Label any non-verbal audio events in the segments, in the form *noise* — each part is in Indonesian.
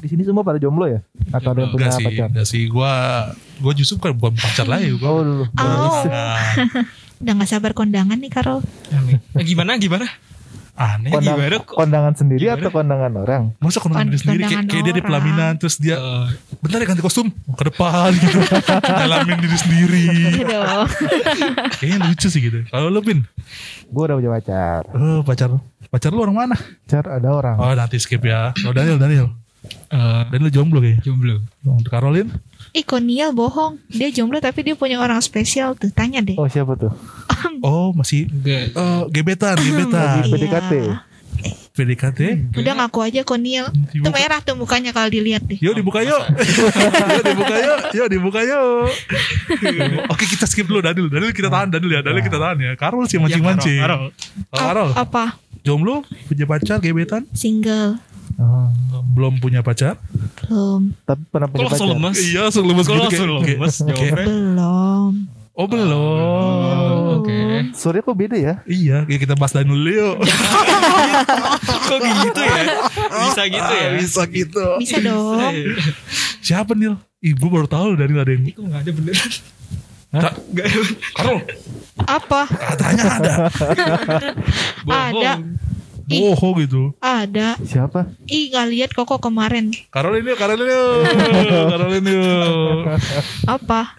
Di sini semua pada jomblo ya? Atau ada yang punya sih, pacar? enggak sih. Gua gua justru bukan bukan pacar lah ya. Gua Oh dulu. Oh. *laughs* Udah gak sabar kondangan nih Karol. Eh, gimana gimana? aneh. Kondang- gimana kok? kondangan sendiri Gimana? atau kondangan orang? Masa kondangan Kon- diri sendiri kayak, kondangan kayak dia di pelaminan terus dia Eh, bentar ya ganti kostum ke depan gitu. *laughs* Dalamin diri sendiri. Aduh. *laughs* Kayaknya lucu sih gitu. Kalau lu Pin, Gue udah punya pacar. oh, pacar pacar lu orang mana? Pacar ada orang. Oh nanti skip ya. Oh Daniel Daniel. Eh, Daniel jomblo kayaknya. jomblo. Untuk Caroline? Ih Koniel bohong. Dia jomblo tapi dia punya orang spesial tuh. Tanya deh. Oh siapa tuh? *laughs* Oh masih Enggak. eh, gebetan, gebetan. Lagi PDKT. Iya. PDKT. Udah ngaku aja Koniel. Itu Dibuka. merah tuh mukanya kalau dilihat deh. Yuk dibuka yuk. *laughs* yuk dibuka yuk. Yuk dibuka yuk. Oke kita skip dulu Daniel. Daniel kita tahan Daniel ya. Daniel kita tahan ya. Karol sih mancing-mancing. Ya, Karol, Oh, Karol. Apa? Jomblo? Punya pacar? Gebetan? Single. Oh, Belum punya pacar? Belum. tapi pernah punya langsung pacar. lemes? Iya langsung lemes Kok gitu langsung lemes jawabnya? Belum. Oh belum. Oh, Oke. Sorry kok beda ya? Iya, kayak kita bahas Daniel dulu yuk. *laughs* Kok gitu ya? Bisa gitu ya? Bisa gitu. Bisa dong. *laughs* Siapa Nil? Ibu baru tahu Daniel ada yang Kok gak ada beneran? Hah? Gak Karol, Apa? katanya ada. *laughs* Ada. Ih. Bohong gitu. Ada. Siapa? Ih nggak lihat koko kemarin. Karol ini, Karol ini, *laughs* Karol ini. Apa?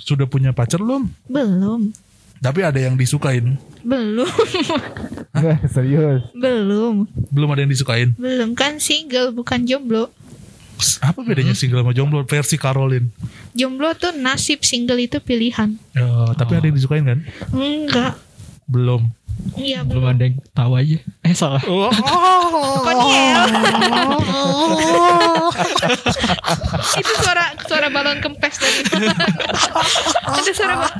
Sudah punya pacar belum? Belum. Tapi ada yang disukain. Belum. Enggak, *laughs* serius. Belum. Belum ada yang disukain. Belum kan single bukan jomblo. Apa bedanya single sama jomblo versi Caroline? Jomblo tuh nasib single itu pilihan. Ya, tapi ada yang disukain kan? Enggak. Belum. Iya Belum belum. ada yang tahu aja. Eh salah. Oh, *laughs* Koniel. *laughs* itu suara suara balon kempes tadi. *laughs* Ada suara ba-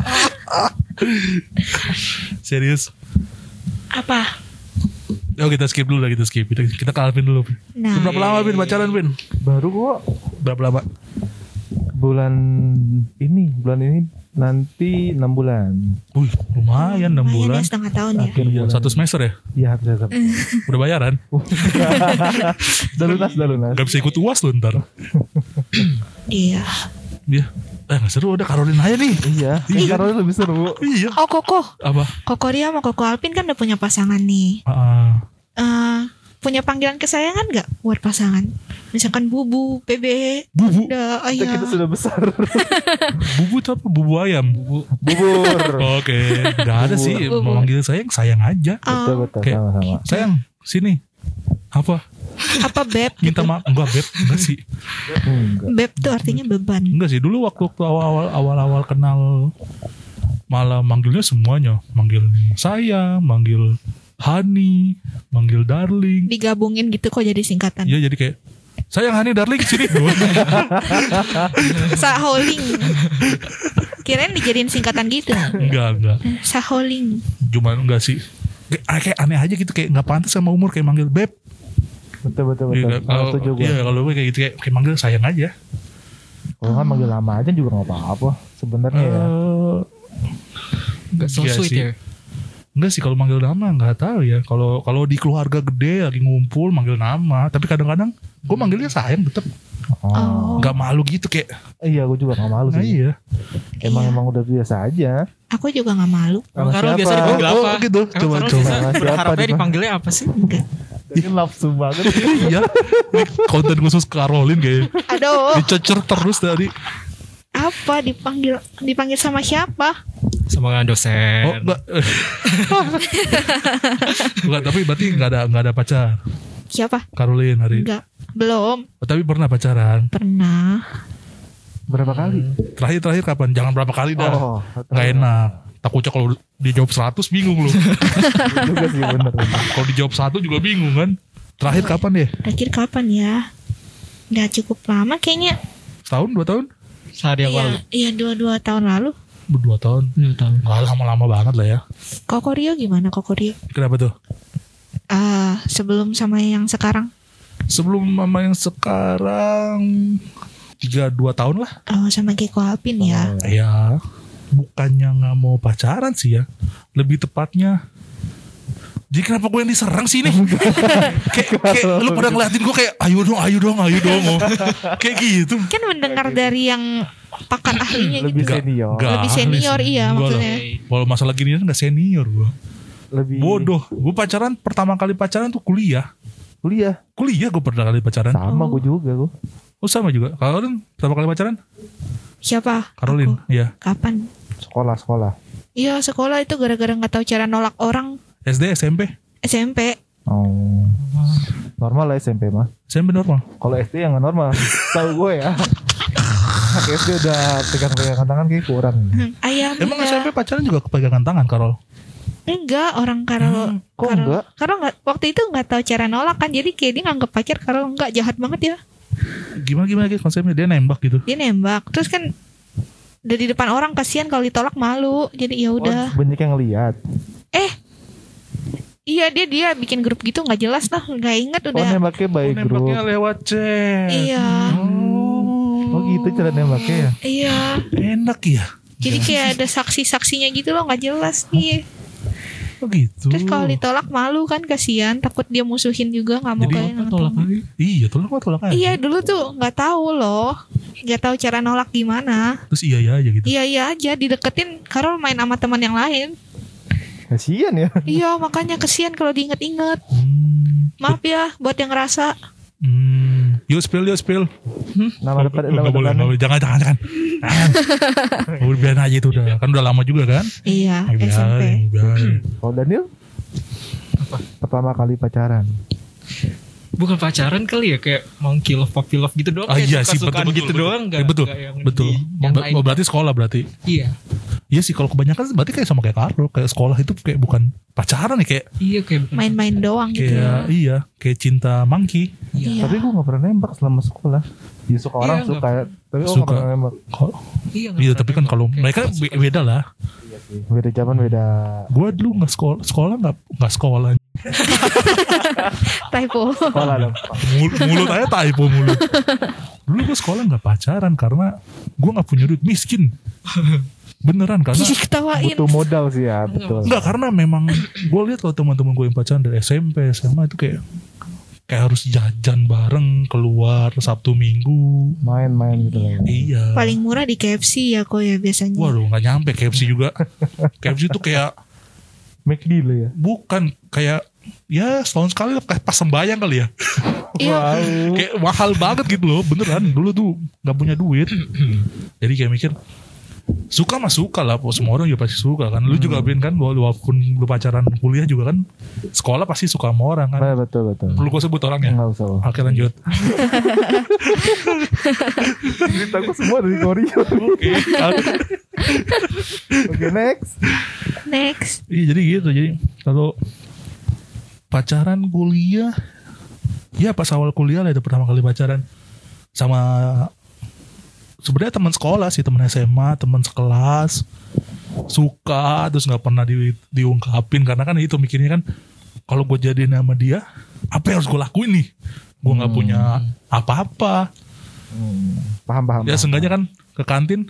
serius. apa? Oh kita skip dulu lah kita skip. Kita, kita ke Alvin dulu. Nah, Berapa lama Vin pacaran Vin? Baru kok Berapa lama? bulan ini, bulan ini nanti 6 bulan. Wih lumayan 6 lumayan bulan. ya setengah tahun ya. Akhir Iya, bulan. satu semester ya? Iya, bisa bisa. *laughs* Udah bayaran? *laughs* Udah lunas, udah lunas. Gak bisa ikut uas lu ntar. *laughs* Iya. Iya. Eh gak seru udah Caroline aja nih. Iya, kan karena lebih seru. Iya. Oh Koko, Apa? Koko Ria sama Koko Alpin kan udah punya pasangan nih. Ah, Eh, punya panggilan kesayangan nggak buat pasangan? Misalkan bubu, bebe, bubu. udah Kita, ayah. kita sudah besar. *laughs* Bubu itu apa? Bubu ayam. Bubu. Bubur. *laughs* Oke. Gak ada sih. Bubu. Memanggil sayang, sayang aja. Betul, Oh, betul. Kayak- Sama-sama. Sayang, sini. Apa? apa beb? Minta maaf. Enggak, Beb. Enggak sih. Beb tuh artinya beban. Enggak sih. Dulu waktu, waktu awal-awal awal-awal kenal malah manggilnya semuanya. Manggil saya, manggil Hani, manggil Darling. Digabungin gitu kok jadi singkatan. Iya jadi kayak sayang Hani Darling sini. *laughs* Saholing. Kirain dijadiin singkatan gitu. enggak, enggak. Saholing. Cuma enggak sih. Kayak, kayak aneh aja gitu kayak nggak pantas sama umur kayak manggil beb. Betul, betul, Iya, betul. kalau Setuju gue. iya kalau gue kayak gitu kayak, kayak manggil sayang aja. Kalau nggak manggil lama aja juga nggak apa-apa. Sebenarnya ya. Eh, Gak so Iya sweet sih. ya. Enggak sih kalau manggil nama nggak tahu ya. Kalau kalau di keluarga gede lagi ngumpul manggil nama, tapi kadang-kadang gue manggilnya sayang tetap Oh. nggak malu gitu kayak. Iya, gue juga nggak malu Nah, sih. iya. Emang Iya. emang udah biasa aja. Aku juga nggak malu. Sama Karol siapa? biasa dipanggil Oh, apa? gitu. Emang Coba, Karol coba. berharapnya dipanggil? dipanggilnya apa sih? Enggak. Ini nafsu banget. *laughs* iya. Konten khusus Caroline kayaknya. Aduh, Dicecer terus tadi. Apa dipanggil dipanggil sama siapa? Sama Oh dosen. *laughs* enggak. tapi berarti enggak ada enggak ada pacar. Siapa? Caroline hari. Enggak. Belum Oh, tapi pernah pacaran. pernah. Berapa kali? Terakhir terakhir kapan? Jangan berapa kali dah. Oh, Nggak enak. Takutnya kalau dijawab 100 bingung lu. *laughs* kalau dijawab satu juga bingung kan. Terakhir kapan deh? Terakhir kapan ya? Udah cukup lama kayaknya. Setahun, dua tahun? Sehari yang Iya, lalu. iya dua dua tahun lalu. Dua tahun. Dua tahun. Nggak lama-lama banget lah ya. Koko Rio gimana Koko Rio? Kenapa tuh? Ah, sebelum sama yang sekarang. Sebelum mama yang sekarang tiga dua tahun lah. Oh, sama Keko Alpin ya. Ya, bukannya nggak mau pacaran sih ya. Lebih tepatnya Jadi kenapa gue yang diserang sih nih? *laughs* *laughs* kayak, kayak lu pada ngeliatin gue kayak ayo dong, ayo dong, ayo dong. Oh. *laughs* kayak gitu. Kan mendengar dari yang pakar ahlinya Lebih gitu. senior. Nggak Lebih senior, sih. iya, Enggak lah. maksudnya. Kalau masalah gini kan gak senior gue. Lebih Bodoh. Gue pacaran pertama kali pacaran tuh kuliah. kuliah. Kuliah gue pertama kali pacaran. Sama gue juga gue. Oh sama juga. Karolin pertama kali pacaran? Siapa? Karolin. Iya. Kapan? Sekolah sekolah. Iya sekolah itu gara-gara nggak tahu cara nolak orang SD, SMP. SMP. Oh. Normal lah SMP mah. SMP normal. Kalau SD yang nggak normal. *laughs* Tahu gue ya. Anak SD udah pegang-pegangan tangan kayak kurang. Hmm, Ayam. Emang enggak. SMP pacaran juga kepegangan tangan Karol? Enggak, orang Karol. kok Karol- enggak? Karol nggak waktu itu nggak tahu cara nolak kan, jadi kayak dia nganggep pacar Karol enggak jahat banget ya. Gimana gimana gitu konsepnya dia nembak gitu. Dia nembak, terus kan udah di depan orang kasihan kalau ditolak malu, jadi ya udah. Oh, banyak yang ngeliat. Eh, iya dia dia bikin grup gitu nggak jelas lah, nggak inget Oh udah. nembaknya by Oh, group. nembaknya lewat chat. Iya, Oh gitu cara nembaknya ya. iya. Enak ya. Jadi kayak ada saksi-saksinya gitu loh nggak jelas nih. Oh gitu. Terus kalau ditolak malu kan kasihan, takut dia musuhin juga nggak mau kayak tolak lagi? Iya tolak apa tolak aja. Iya dulu tuh nggak tahu loh, nggak tahu cara nolak gimana. Terus iya iya aja gitu. Iya iya aja dideketin Karol main sama teman yang lain. Kasian ya. *laughs* Iya makanya kesian kalau diinget-inget. Hmm. Maaf ya buat yang ngerasa. Hmm. Yuk spill yuk spill. Nama depan nama Nggak boleh, depan. nggak boleh. Jangan jangan jangan. Jangan. *laughs* Udah biarin aja itu udah. Kan udah lama juga kan. Iya Biarin, SMP. biarin. Kalau Daniel? Pertama kali pacaran. Bukan pacaran kali ya kayak monkey love puppy love gitu doang. Ah kayak iya sih betul betul. gitu betul. doang. Nggak- betul. yang betul. di- yang Ber- lain. berarti sekolah berarti. Iya. Iya sih kalau kebanyakan berarti kayak sama kayak Karo, kayak sekolah itu kayak bukan pacaran ya kayak Iya kayak Main-main doang gitu. kayak iya, kayak cinta monkey. Iya. Tapi gue gak pernah nembak selama sekolah. Ya suka orang Iya, suka. Tapi gue Suka. gak pernah nembak. Iya, Iya, tapi kan kalau mereka beda lah. Beda zaman beda. Gua dulu nggak sekolah, sekolah nggak nggak sekolah. *laughs* Typo. Sekolah dong. Mulut, mulut aja typo mulut. Dulu gue sekolah nggak pacaran karena gue nggak punya duit, miskin. Beneran karena. Butuh modal sih ya, betul. Enggak karena memang gue lihat kalau teman-teman gue yang pacaran dari SMP SMA itu kayak kayak harus jajan bareng keluar Sabtu Minggu. Main-main gitu lah. ya. Iya. Paling murah di KFC ya kok ya biasanya. Waduh nggak nyampe KFC juga. *laughs* KFC itu kayak McD lo ya. bukan kayak ya setahun sekali lah kayak pas sembayang kali ya. Iya. *laughs* Wow. kayak mahal banget gitu loh beneran dulu tuh nggak punya duit. *clears throat* Jadi kayak mikir suka mah suka lah semua orang juga pasti suka kan lu juga bin kan walaupun lu pacaran kuliah juga kan sekolah pasti suka sama orang kan Nah, betul betul. perlu gue sebut orangnya Enggak usah. Oke lanjut. *laughs* Cerita gue semua dari Korea. *laughs* Oke. Oke next. Next. Iya jadi gitu. Jadi kalau pacaran kuliah, ya pas awal kuliah lah itu pertama kali pacaran. Sama sebenarnya teman sekolah sih teman SMA teman sekelas. Suka terus nggak pernah di, diungkapin. Karena kan itu mikirnya kan kalau gue jadi nama dia apa yang harus gue lakuin nih? Gue nggak punya apa-apa. Hmm, paham paham. ya paham. seenggaknya kan ke kantin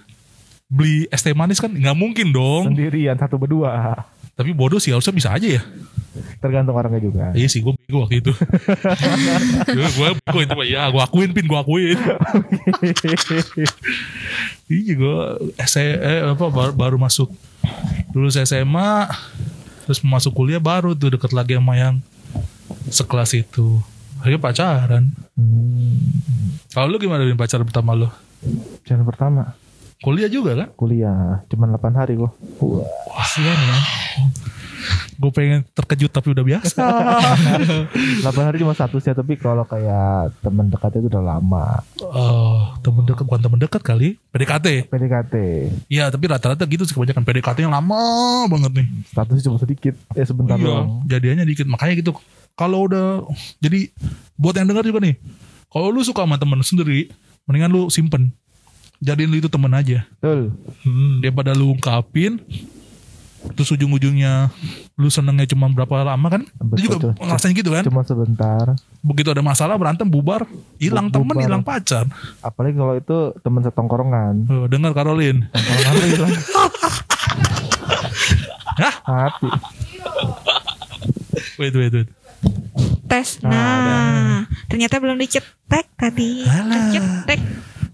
beli es teh manis kan nggak mungkin dong. Sendirian satu berdua. tapi bodoh sih harusnya bisa aja ya Tergantung orangnya juga. iya sih gue bego waktu itu. *laughs* Gue bego itu ya gue akuin pin gue akuin. *laughs* Iya gue eh, apa baru, baru masuk. Lulus SMA terus masuk kuliah baru tuh deket lagi sama yang sekelas itu. Akhirnya pacaran. Hmm, kalau lu gimana dengan pacaran pertama lu? Channel pertama. Kuliah juga kan? Kuliah cuman 8 hari kok. Wah, kasihan ya gue pengen terkejut tapi udah biasa *laughs* 8 hari cuma satu sih tapi kalau kayak teman dekatnya itu udah lama. oh temen dekat bukan temen dekat kali PDKT PDKT Iya tapi rata-rata gitu sih kebanyakan PDKT yang lama banget nih. statusnya cuma sedikit. Eh sebentar iya, doang. jadiannya dikit. Makanya gitu. Kalau udah jadi buat yang dengar juga nih. Kalau lu suka sama temen sendiri, mendingan lu simpen. Jadiin lu itu temen aja. Betul. Hmm, daripada lu ungkapin terus ujung-ujungnya lu senengnya cuma berapa lama kan? Betul, juga betul. ngerasain gitu kan? Cuma sebentar. Begitu ada masalah berantem bubar, hilang temen, hilang pacar. Apalagi kalau itu teman setongkrongan. Oh, dengar hilang *laughs* Hah? hati. Wait, wait, wait. Tes. Ah, Nah, ternyata belum dicetek tadi. Alah. Cetek.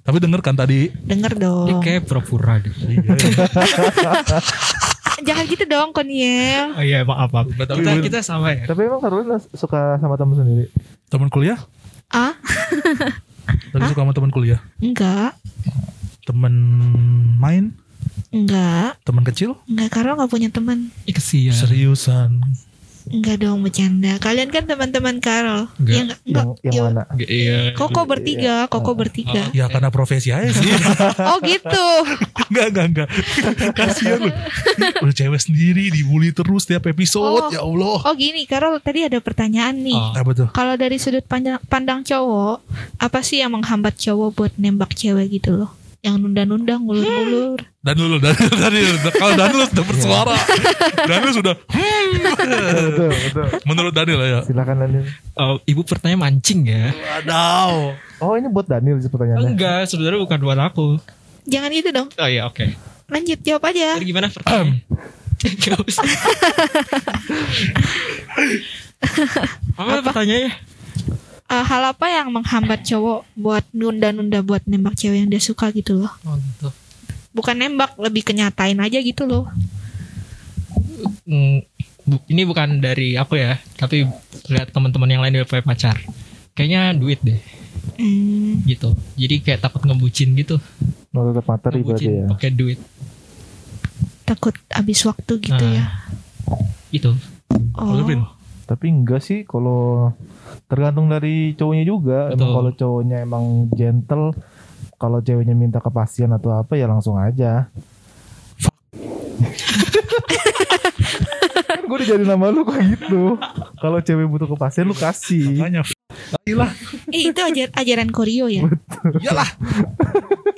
Tapi denger kan tadi. Denger Dia dong. kayak pura-pura deh. *laughs* *laughs* Jangan gitu dong, Koniel. Oh iya maaf maaf. Tapi Kita kita sama ya. Tapi emang Karolin suka sama temen sendiri. Teman kuliah? Ah, Tadi suka sama teman kuliah? enggak. Teman main? Enggak. Teman kecil? Enggak, Karol nggak punya teman. Ih kesian. Seriusan? Enggak dong, bercanda. Kalian kan teman-teman Karol. Enggak. Ya, enggak. enggak. Yang yang Ya, mana? Iya. Koko bertiga, Koko bertiga. Ya karena profesi aja sih. *laughs* Oh gitu. enggak, enggak, enggak. Kasihan lu. *laughs* Udah cewek sendiri dibully terus tiap episode. Oh. Ya Allah. Oh gini, Karol tadi ada pertanyaan nih. Oh. Apa tuh? Kalau dari sudut pandang, pandang cowok, apa sih yang menghambat cowok buat nembak cewek gitu loh? Yang nunda-nunda, ngulur-ngulur. *laughs* Danul, Danul, Danul. Kalau Danul *laughs* sudah bersuara. Danul sudah. betul, betul. Menurut Daniel ya. Silakan Daniel. Oh, ibu pertanyaan mancing ya? Waduh. Oh ini buat Daniel sih pertanyaannya. Enggak, sebenarnya bukan buat aku. Jangan gitu dong. Oh iya, oke. Lanjut jawab aja. Jadi gimana pertanyaannya? *laughs* Gak usah. Apa, pertanyaannya? Eh, hal apa yang menghambat cowok buat nunda-nunda buat nembak cewek yang dia suka gitu loh? Oh, gitu. Bukan nembak, lebih kenyatain aja gitu loh. Mm, bu- ini bukan dari aku ya, tapi lihat teman-teman yang lain udah punya pacar. Kayaknya duit deh, Hmm, gitu. Jadi kayak takut ngebucin gitu, No tetap materi berarti ngebucin ya. pakai duit, takut habis waktu gitu Nah. ya. gitu. Oh? Tapi enggak sih kalau tergantung dari cowoknya juga. Emang kalau cowoknya emang gentle, kalau ceweknya minta kepastian atau apa ya langsung aja. kan gue udah jadi nama lu kok gitu. Kalau cewek butuh kepastian lu kasih. Makanya. Lah, eh, itu ajar, ajaran Koreo ya. iyalah.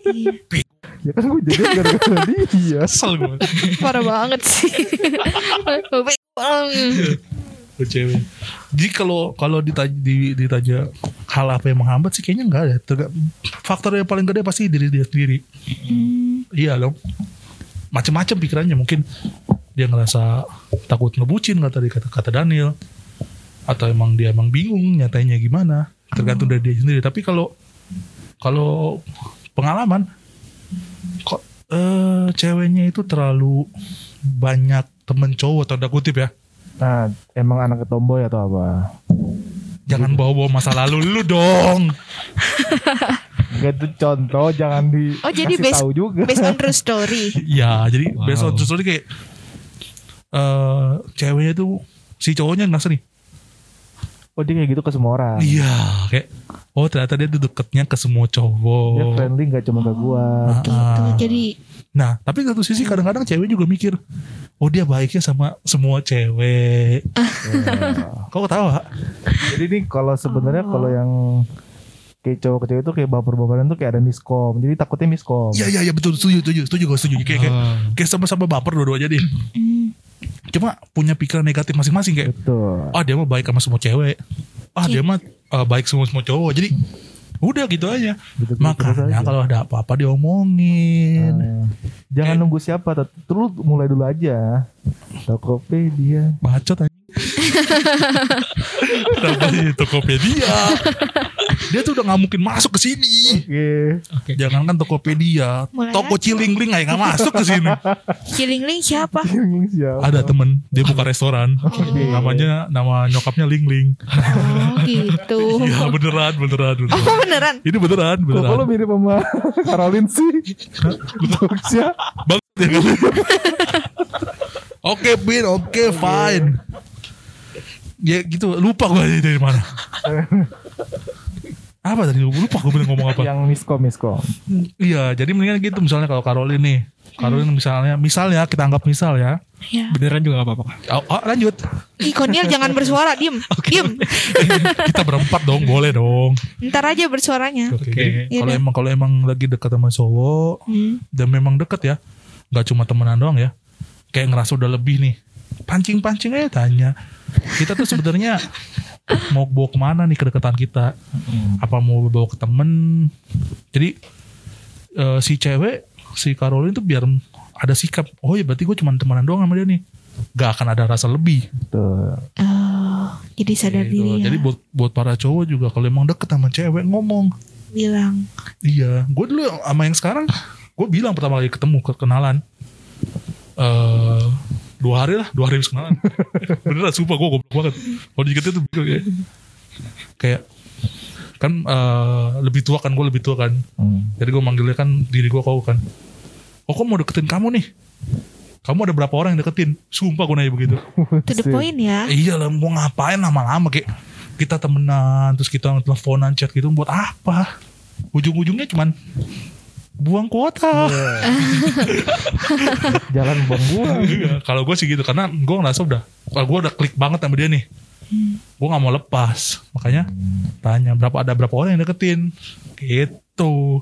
Iya. Ya kan gue jadi gara-gara dia. Kesel gue. Parah banget sih. *laughs* Cewek. Jadi kalau kalau ditanya, di- ditanya hal apa yang menghambat sih kayaknya enggak ada. Terga- faktor yang paling gede pasti diri dia sendiri. Hmm, Iya dong. Macam-macam pikirannya mungkin dia ngerasa takut ngebucin kata tadi kata kata Daniel atau emang dia emang bingung nyatanya gimana tergantung dari dia sendiri tapi kalau kalau pengalaman kok eh, ceweknya itu terlalu banyak temen cowok tanda kutip ya Nah, emang anak tomboy atau apa? jangan bawa-bawa masa lalu lu dong Enggak itu contoh, jangan di Oh, jadi kasih base- tahu juga. based on true story. ya jadi Wow. based on true story kayak eh ceweknya tuh si cowoknya ngerasa nih Oh dia kayak gitu ke semua orang. Iya, kayak oh ternyata dia tuh deketnya ke semua Dia cowok. friendly gak cuma ke gua. Gitu. Ah. Jadi Nah, tapi satu sisi kadang-kadang cewek juga mikir, oh dia baiknya sama semua cewek. Ya. Kau ketawa? Jadi nih kalau sebenarnya Oh. kalau yang kayak cowok ke cewek itu kayak baper-baperan tuh kayak ada miskom. Jadi takutnya miskom. Iya iya iya betul setuju setuju setuju gue setuju kayak kayak, Oh. kayak sama-sama baper dua-duanya deh. hmm, Cuma punya pikiran negatif masing-masing kayak, Betul. ah dia mah baik sama semua cewek. Ah dia mah eh, baik sama semua cowok. Jadi udah gitu aja. Gitu, terus Makanya aja. kalau ada apa-apa diomongin. Nah, jangan nunggu siapa, terus mulai dulu aja. Tokopedia. Bacot aja. *laughs* Kenapa sih Tokopedia? Dia tuh udah gak mungkin masuk ke sini. Oke. Oke. Jangankan Tokopedia, Mulai toko aja. Cilingling aja gak masuk ke sini. Cilingling siapa? Yang siapa? Ada temen, dia buka restoran. Oke. Namanya nama nyokapnya Ling Ling. Oh gitu. *laughs* Iya beneran, beneran, beneran. Oh beneran? Ini beneran, Kok lo beneran. mirip sama *laughs* Caroline sih? Jokesnya. Banget ya? Oke, Bin, oke, fine. Ya gitu, lupa gue dari mana. *laughs* Apa tadi lupa gue bilang ngomong apa? Yang miskom miskom. Iya, jadi mendingan gitu misalnya kalau Karolin nih. Karolin misalnya, misalnya kita anggap misal ya. Ya. Beneran juga gak apa-apa. Oh, oh, lanjut. Ih Koniel jangan *laughs* bersuara, diem, diem. *laughs* kita berempat dong, boleh dong. Ntar aja bersuaranya. Oke. Oke. jadi Iya Kalau emang kalau emang lagi dekat sama cowok Hmm. dan memang deket ya, nggak cuma temenan doang ya. Kayak ngerasa udah lebih nih. Pancing-pancing aja tanya. Kita tuh sebenarnya mau bawa ke mana nih kedekatan kita? Apa mau bawa ke temen? Jadi eh, si cewek, si Caroline tuh biar ada sikap. Oh ya berarti gue cuma temenan doang sama dia nih. Gak akan ada rasa lebih. Tuh. Oh, jadi sadar Gitu. diri ya. Jadi buat buat para cowok juga kalau emang deket sama cewek ngomong. bilang Iya, gue dulu sama yang sekarang, gue bilang pertama kali ketemu ke kenalan, eh dua hari lah, dua hari habis kenalan. *laughs* Beneran, sumpah gue goblok banget. Kalau diketnya tuh kayak, kayak kan eh, lebih tua kan gue lebih tua kan. Hmm. Jadi gue manggilnya kan diri gue kau kan. Oh kok mau deketin kamu nih? Kamu ada berapa orang yang deketin? Sumpah gue nanya begitu. *laughs* to the point ya. Iya lah mau ngapain lama-lama kayak kita temenan terus kita teleponan chat gitu buat apa? Ujung-ujungnya cuman buang kuota. *laughs* Jalan buang buang. Iya, Kalau gue sih gitu karena gue ngerasa udah, wah gue udah klik banget sama dia nih. Gue nggak mau lepas, makanya tanya berapa ada berapa orang yang deketin, gitu.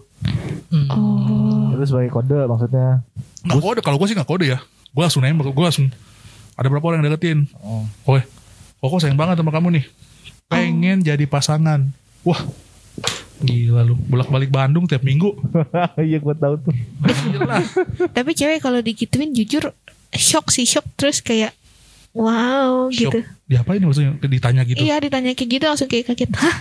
Hmm. Oh, Itu sebagai kode maksudnya. Nggak kode, kalau gue sih nggak kode ya. Gue langsung nembak, gue langsung ada berapa orang yang deketin. Oh. Oke, oh, kok sayang banget sama kamu nih. Pengen jadi pasangan. Wah, gila lu. Bolak-balik Bandung tiap minggu. *laughs* Iya gue tahu tuh. Tapi cewek kalau digituin jujur shock sih shock terus kayak wow Shock. gitu. Diapain maksudnya ditanya gitu? Iya ditanya kayak gitu langsung kayak kaget. Hah?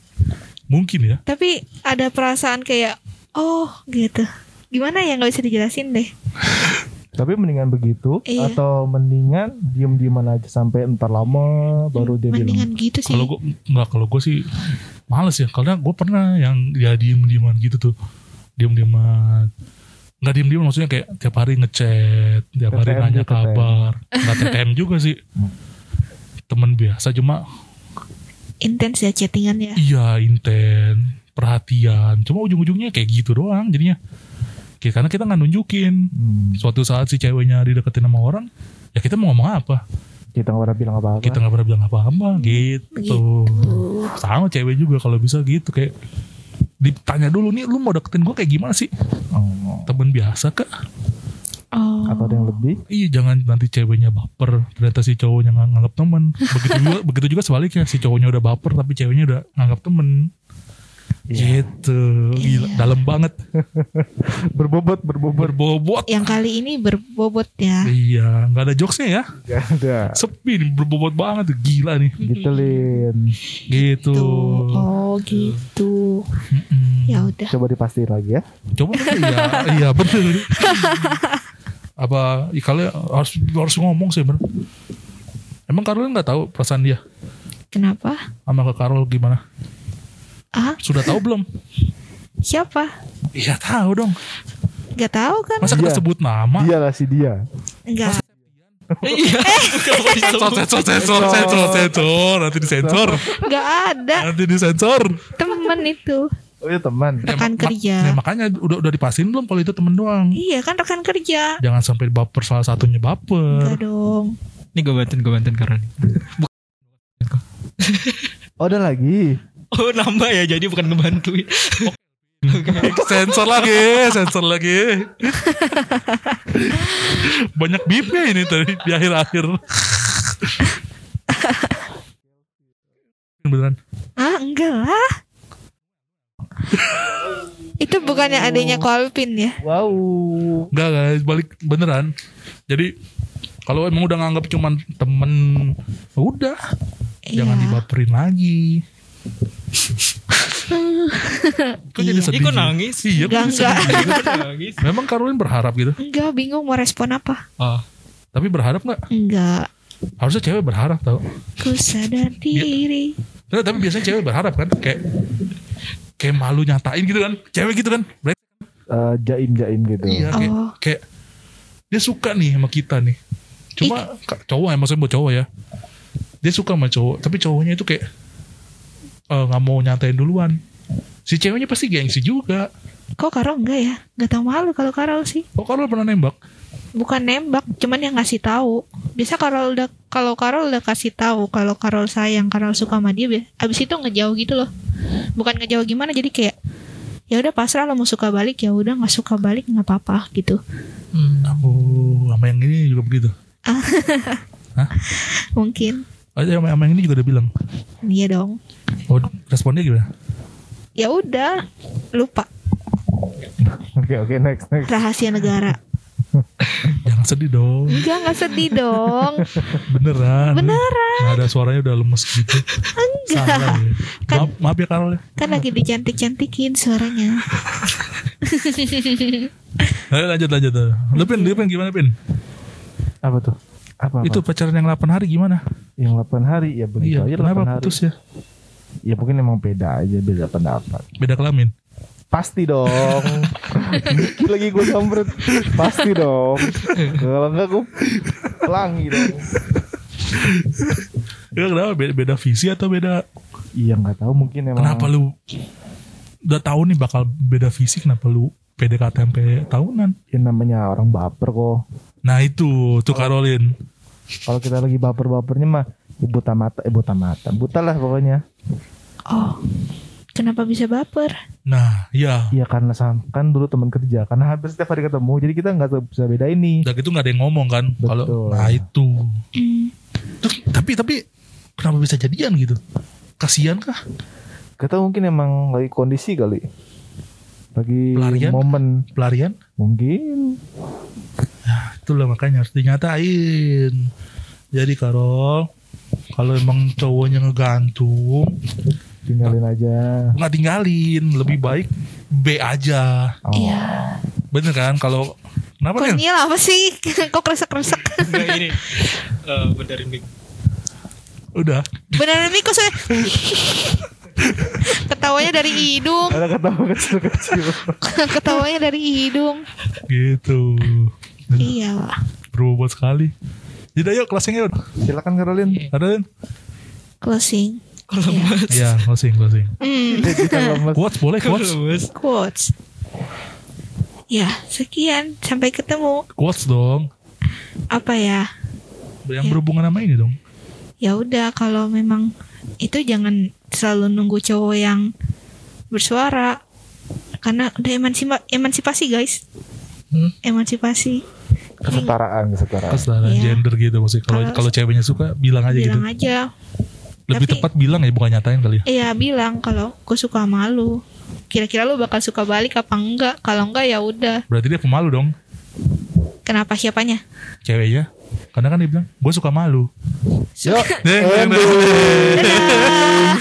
*laughs* Mungkin ya. Tapi ada perasaan kayak oh gitu. Gimana ya nggak bisa dijelasin deh. *laughs* Tapi mendingan begitu Iya. atau mendingan diem-dieman aja sampai entar lama baru dia bilang. Mendingan gitu sih. Kalau gue nggak, kalau gue sih males ya. Karena gue pernah yang ya diem-dieman gitu tuh, diem-dieman. Nggak diem-dieman maksudnya kayak tiap hari ngechat, tiap hari TTM nanya gitu, TTM. kabar. Nggak TTM juga sih. Temen biasa cuma Intens ya chattingannya. iya inten, perhatian. Cuma ujung-ujungnya kayak gitu doang jadinya. Kayak karena kita nggak nunjukin. Hmm, Suatu saat si ceweknya dideketin sama orang, ya kita mau ngomong apa? kita nggak pernah bilang apa-apa. Kita nggak pernah bilang apa-apa gitu. Gitu. sama cewek juga kalau bisa gitu kayak ditanya dulu nih lu mau deketin gue kayak gimana sih Oh. temen biasa kak Oh. Atau ada yang lebih? iya jangan nanti ceweknya baper ternyata si cowoknya nggak nganggap temen begitu juga begitu juga sebaliknya si cowoknya udah baper tapi ceweknya udah nganggap temen Iya. gitu gila Iya. dalam banget *laughs* Berbobot, berbobot. berbobot Yang kali ini berbobot ya. iya nggak ada jokesnya ya Gak ada. sepi nih berbobot banget gila nih Gitu Lin. gitu. Oh gitu. Ya udah. Coba dipastiin lagi ya. Coba iya, iya bener. *laughs* Apa ya, kalian harus harus ngomong sih bener. Emang Karolin nggak tahu perasaan dia Kenapa? sama ke Karol gimana? Ah Sudah tahu belum? siapa? Iya tahu dong. Gak tahu kan? Masa Dia. kita sebut nama? Dia lah si dia. Enggak. Iya. Kenapa Sensor, sensor, sensor, sensor, sensor, nanti disensor, Enggak ada nanti disensor. temen itu. Oh iya teman. Ya, Rekan mak- kerja. ya, makanya udah udah dipasin belum kalau itu temen doang. Iya kan rekan kerja. Jangan sampai baper salah satunya baper. Enggak dong. Ini gue bantuin, gue bantuin karena Oh ada lagi. Oh nambah ya jadi bukan ngebantuin. *laughs* sensor lagi, sensor lagi. *laughs* Banyak bipnya ini tadi di akhir-akhir. Beneran. Ah enggak lah. itu bukannya adanya Kolpin ya? Wow. Enggak guys, balik beneran. Jadi kalau emang udah nganggap cuman temen, udah jangan Iya. dibaperin lagi. Kok jadi Iya. sedih? Ih, kok sih? nangis? Iya, kok Enggak, enggak. nangis? Memang Karolin berharap gitu. Enggak bingung mau respon apa? Oh, Tapi berharap nggak? Enggak. Harusnya cewek berharap tau. Ku sadar diri. Nah, tapi biasanya cewek berharap kan kayak kayak malu nyatain gitu kan. Cewek gitu kan. Bre- Eh, jaim-jaim gitu. Iya kayak, Oh. kayak dia suka nih sama kita nih. Cuma ka- cowok ya maksudnya buat cowok ya. Dia suka sama cowok, tapi cowoknya itu kayak eh, nggak mau nyatain duluan. Si ceweknya pasti gengsi juga. Kok Karol enggak ya? Enggak tahu malu kalau Karol sih. Oh kalau pernah nembak? Bukan nembak, cuman yang ngasih tahu. Biasa Karol udah kalau Karol udah kasih tahu kalau Karol sayang, Karol suka sama dia, bi- abis itu ngejauh gitu loh. Bukan ngejauh gimana, jadi kayak ya udah pasrah lo mau suka balik ya udah nggak suka balik nggak apa-apa gitu. hmm. Oh, sama yang ini juga begitu. *laughs* Mungkin Oh, sama, sama yang ini juga udah bilang. iya dong. Oh, responnya gimana? Ya udah lupa Oke oke next next. rahasia negara. Jangan *laughs* Jangan sedih dong. Enggak, enggak sedih dong. Beneran. Beneran. Nggak ada suaranya udah lemes gitu. Salah ya. Kan- Maaf, maaf ya Karol ya. Kan lagi dicantik-cantikin suaranya. *laughs* Ayo lanjut lanjut. Lu Pin, lu Pin gimana Pin? Apa tuh? Apa, apa? Itu pacaran yang 8 hari gimana? yang 8 hari ya begitu Iya, aja kenapa 8 hari. putus ya? Ya mungkin emang beda aja beda pendapat. Beda kelamin. Pasti dong. Dikit *laughs* lagi gue jambret. Pasti dong. Kalau enggak gue pelangi dong. Ya kenapa beda, beda visi atau beda Iya nggak tahu mungkin emang. Kenapa lu udah tahu nih bakal beda visi kenapa lu PDKT sampai tahunan? Ya namanya orang baper kok. Nah itu tuh Karolin. Kalau kita lagi baper-bapernya mah ya buta mata, eh buta mata, buta lah pokoknya. Oh. Kenapa bisa baper? Nah iya. Iya karena sam- kan dulu teman kerja, karena hampir setiap hari ketemu, jadi kita nggak bisa beda ini. Udah gitu nggak ada yang ngomong kan? Kalau nah itu. Hmm. Tuh, tapi tapi kenapa bisa jadian gitu? Kasihan kah? Kita mungkin emang lagi kondisi kali, lagi Pelarian? momen Pelarian? mungkin. Itulah makanya harus dinyatain. Jadi Karol, kalau emang cowoknya ngegantung, Tinggalin aja. nggak tinggalin, lebih baik B aja. Oh. Iya. Bener kan? Kalau kenapa kan? Apa sih? *laughs* Kok kresek-kresek? Enggak ini. Eh benerin mic. Udah. Beneran nih kok saya *laughs* Ketawanya dari hidung Ada ketawa kecil-kecil. *laughs* Ketawanya dari hidung Gitu. Iya Berbobot sekali. Jadi ayo closing yuk. Silakan Karolin. Ada kan? Closing Kalau lemes. Iya, closing, closing. *laughs* lemes. Quotes boleh, quotes. Quotes Ya sekian Sampai ketemu Quotes dong. Apa ya Yang Ya. berhubungan sama ini dong. Ya udah kalau memang Itu jangan selalu nunggu cowok yang Bersuara Karena udah emansipa emansipasi guys Hmm? Emansipasi Kesetaraan, kesetaraan. Kesetaraan Iya. gender gitu maksudnya. Kalau Kalau- kalau ceweknya suka bilang aja Bilang gitu. aja Lebih Tapi- tepat bilang ya bukan nyatain kali ya. Iya bilang kalau gue suka sama lu. Kira-kira lu bakal suka balik apa enggak? Kalau enggak ya udah. Berarti dia pemalu dong. Kenapa siapanya? Ceweknya. Karena kan dia bilang, gue suka malu. Yuk. *laughs*